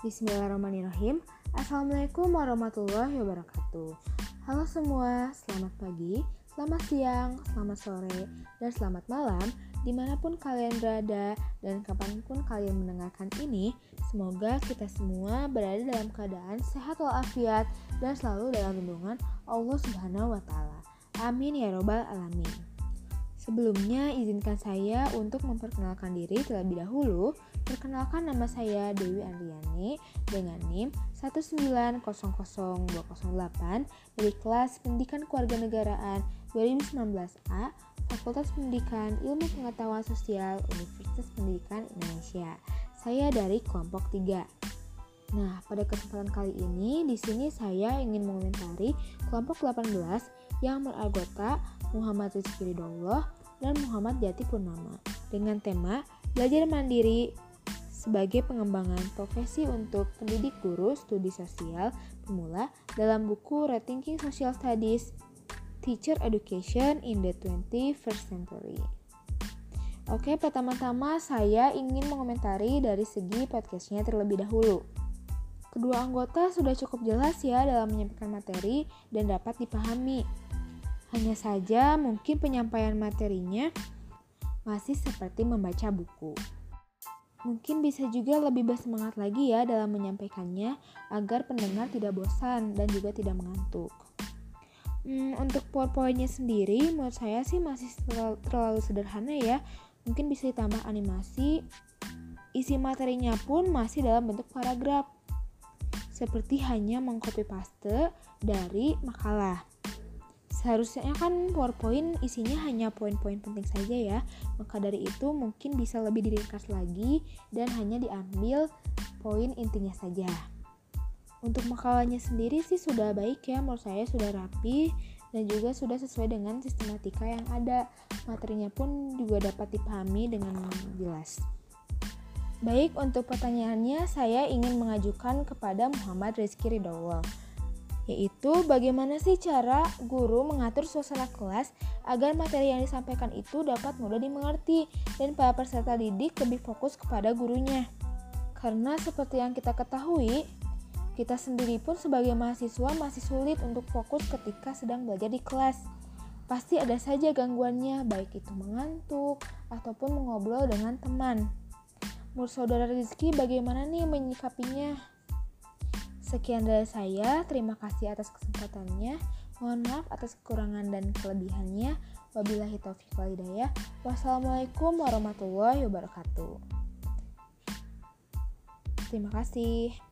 Bismillahirrahmanirrahim. Assalamualaikum warahmatullahi wabarakatuh. Halo semua, selamat pagi, selamat siang, selamat sore, dan selamat malam di mana pun kalian berada dan kapan pun kalian mendengarkan ini. Semoga kita semua berada dalam keadaan sehat walafiat dan selalu dalam lindungan Allah Subhanahu wa Ta'ala. Amin ya Robbal 'Alamin. Sebelumnya, izinkan saya untuk memperkenalkan diri terlebih dahulu. Perkenalkan nama saya Dewi Andriani dengan NIM 1900208 dari kelas Pendidikan Kewarganegaraan 2019A Fakultas Pendidikan Ilmu Pengetahuan Sosial Universitas Pendidikan Indonesia. Saya dari kelompok 3. Nah, pada kesempatan kali ini di sini saya ingin mengomentari kelompok 18 yang beragota Muhammad Rizky Ridhollah, dan Muhammad Jati Purnama dengan tema Belajar Mandiri sebagai pengembangan profesi untuk pendidik guru studi sosial pemula dalam buku Rethinking Social Studies Teacher Education in the 21st Century. Oke, pertama-tama saya ingin mengomentari dari segi podcastnya terlebih dahulu. Kedua anggota sudah cukup jelas ya dalam menyampaikan materi dan dapat dipahami. Hanya saja mungkin penyampaian materinya masih seperti membaca buku. Mungkin bisa juga lebih bersemangat lagi ya dalam menyampaikannya agar pendengar tidak bosan dan juga tidak mengantuk. Hmm, untuk powerpointnya sendiri menurut saya sih masih terlalu, terlalu sederhana ya. Mungkin bisa ditambah animasi. Isi materinya pun masih dalam bentuk paragraf. Seperti hanya mengcopy paste dari makalah. Seharusnya kan PowerPoint isinya hanya poin-poin penting saja ya. Maka dari itu mungkin bisa lebih diringkas lagi dan hanya diambil poin intinya saja. Untuk makalahnya sendiri sih sudah baik ya, menurut saya sudah rapi dan juga sudah sesuai dengan sistematika yang ada. Materinya pun juga dapat dipahami dengan jelas. Baik, untuk pertanyaannya saya ingin mengajukan kepada Muhammad Rizky Ridhowo yaitu bagaimana sih cara guru mengatur suasana kelas agar materi yang disampaikan itu dapat mudah dimengerti dan para peserta didik lebih fokus kepada gurunya. Karena seperti yang kita ketahui, kita sendiri pun sebagai mahasiswa masih sulit untuk fokus ketika sedang belajar di kelas. Pasti ada saja gangguannya, baik itu mengantuk ataupun mengobrol dengan teman. Menurut saudara Rizky, bagaimana nih menyikapinya? Sekian dari saya, terima kasih atas kesempatannya. Mohon maaf atas kekurangan dan kelebihannya. Wabillahi taufiq walhidayah. Wassalamualaikum warahmatullahi wabarakatuh. Terima kasih.